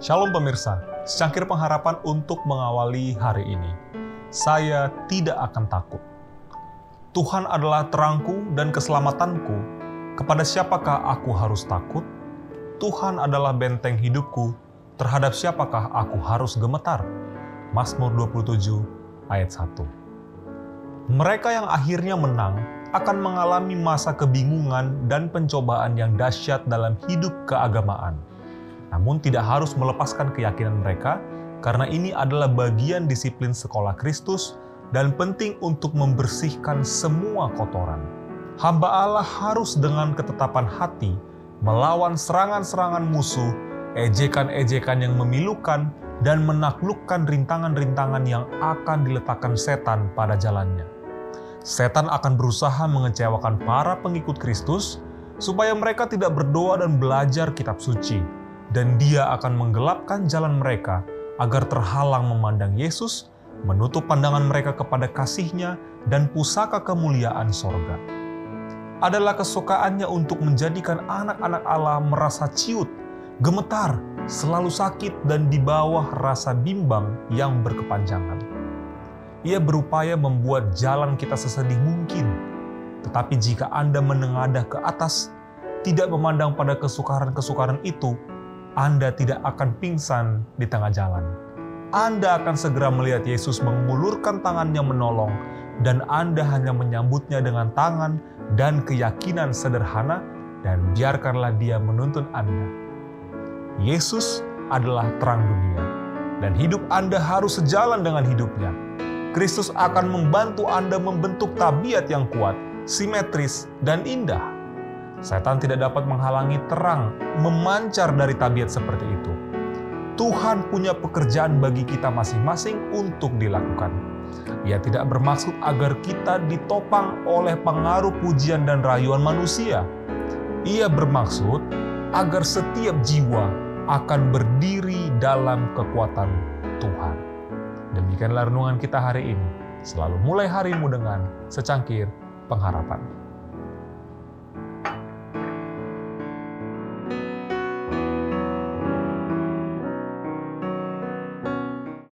Shalom pemirsa, secangkir pengharapan untuk mengawali hari ini. Saya tidak akan takut. Tuhan adalah terangku dan keselamatanku. Kepada siapakah aku harus takut? Tuhan adalah benteng hidupku. Terhadap siapakah aku harus gemetar? Mazmur 27 ayat 1. Mereka yang akhirnya menang akan mengalami masa kebingungan dan pencobaan yang dahsyat dalam hidup keagamaan namun tidak harus melepaskan keyakinan mereka karena ini adalah bagian disiplin sekolah Kristus dan penting untuk membersihkan semua kotoran. Hamba Allah harus dengan ketetapan hati melawan serangan-serangan musuh, ejekan-ejekan yang memilukan, dan menaklukkan rintangan-rintangan yang akan diletakkan setan pada jalannya. Setan akan berusaha mengecewakan para pengikut Kristus supaya mereka tidak berdoa dan belajar kitab suci dan dia akan menggelapkan jalan mereka agar terhalang memandang Yesus, menutup pandangan mereka kepada kasihnya dan pusaka kemuliaan sorga. Adalah kesukaannya untuk menjadikan anak-anak Allah merasa ciut, gemetar, selalu sakit dan di bawah rasa bimbang yang berkepanjangan. Ia berupaya membuat jalan kita sesedih mungkin, tetapi jika Anda menengadah ke atas, tidak memandang pada kesukaran-kesukaran itu, anda tidak akan pingsan di tengah jalan. Anda akan segera melihat Yesus mengulurkan tangannya menolong, dan Anda hanya menyambutnya dengan tangan dan keyakinan sederhana, dan biarkanlah Dia menuntun Anda. Yesus adalah terang dunia, dan hidup Anda harus sejalan dengan hidupnya. Kristus akan membantu Anda membentuk tabiat yang kuat, simetris, dan indah Setan tidak dapat menghalangi terang memancar dari tabiat seperti itu. Tuhan punya pekerjaan bagi kita masing-masing untuk dilakukan. Ia tidak bermaksud agar kita ditopang oleh pengaruh pujian dan rayuan manusia. Ia bermaksud agar setiap jiwa akan berdiri dalam kekuatan Tuhan. Demikianlah renungan kita hari ini. Selalu mulai harimu dengan secangkir pengharapan.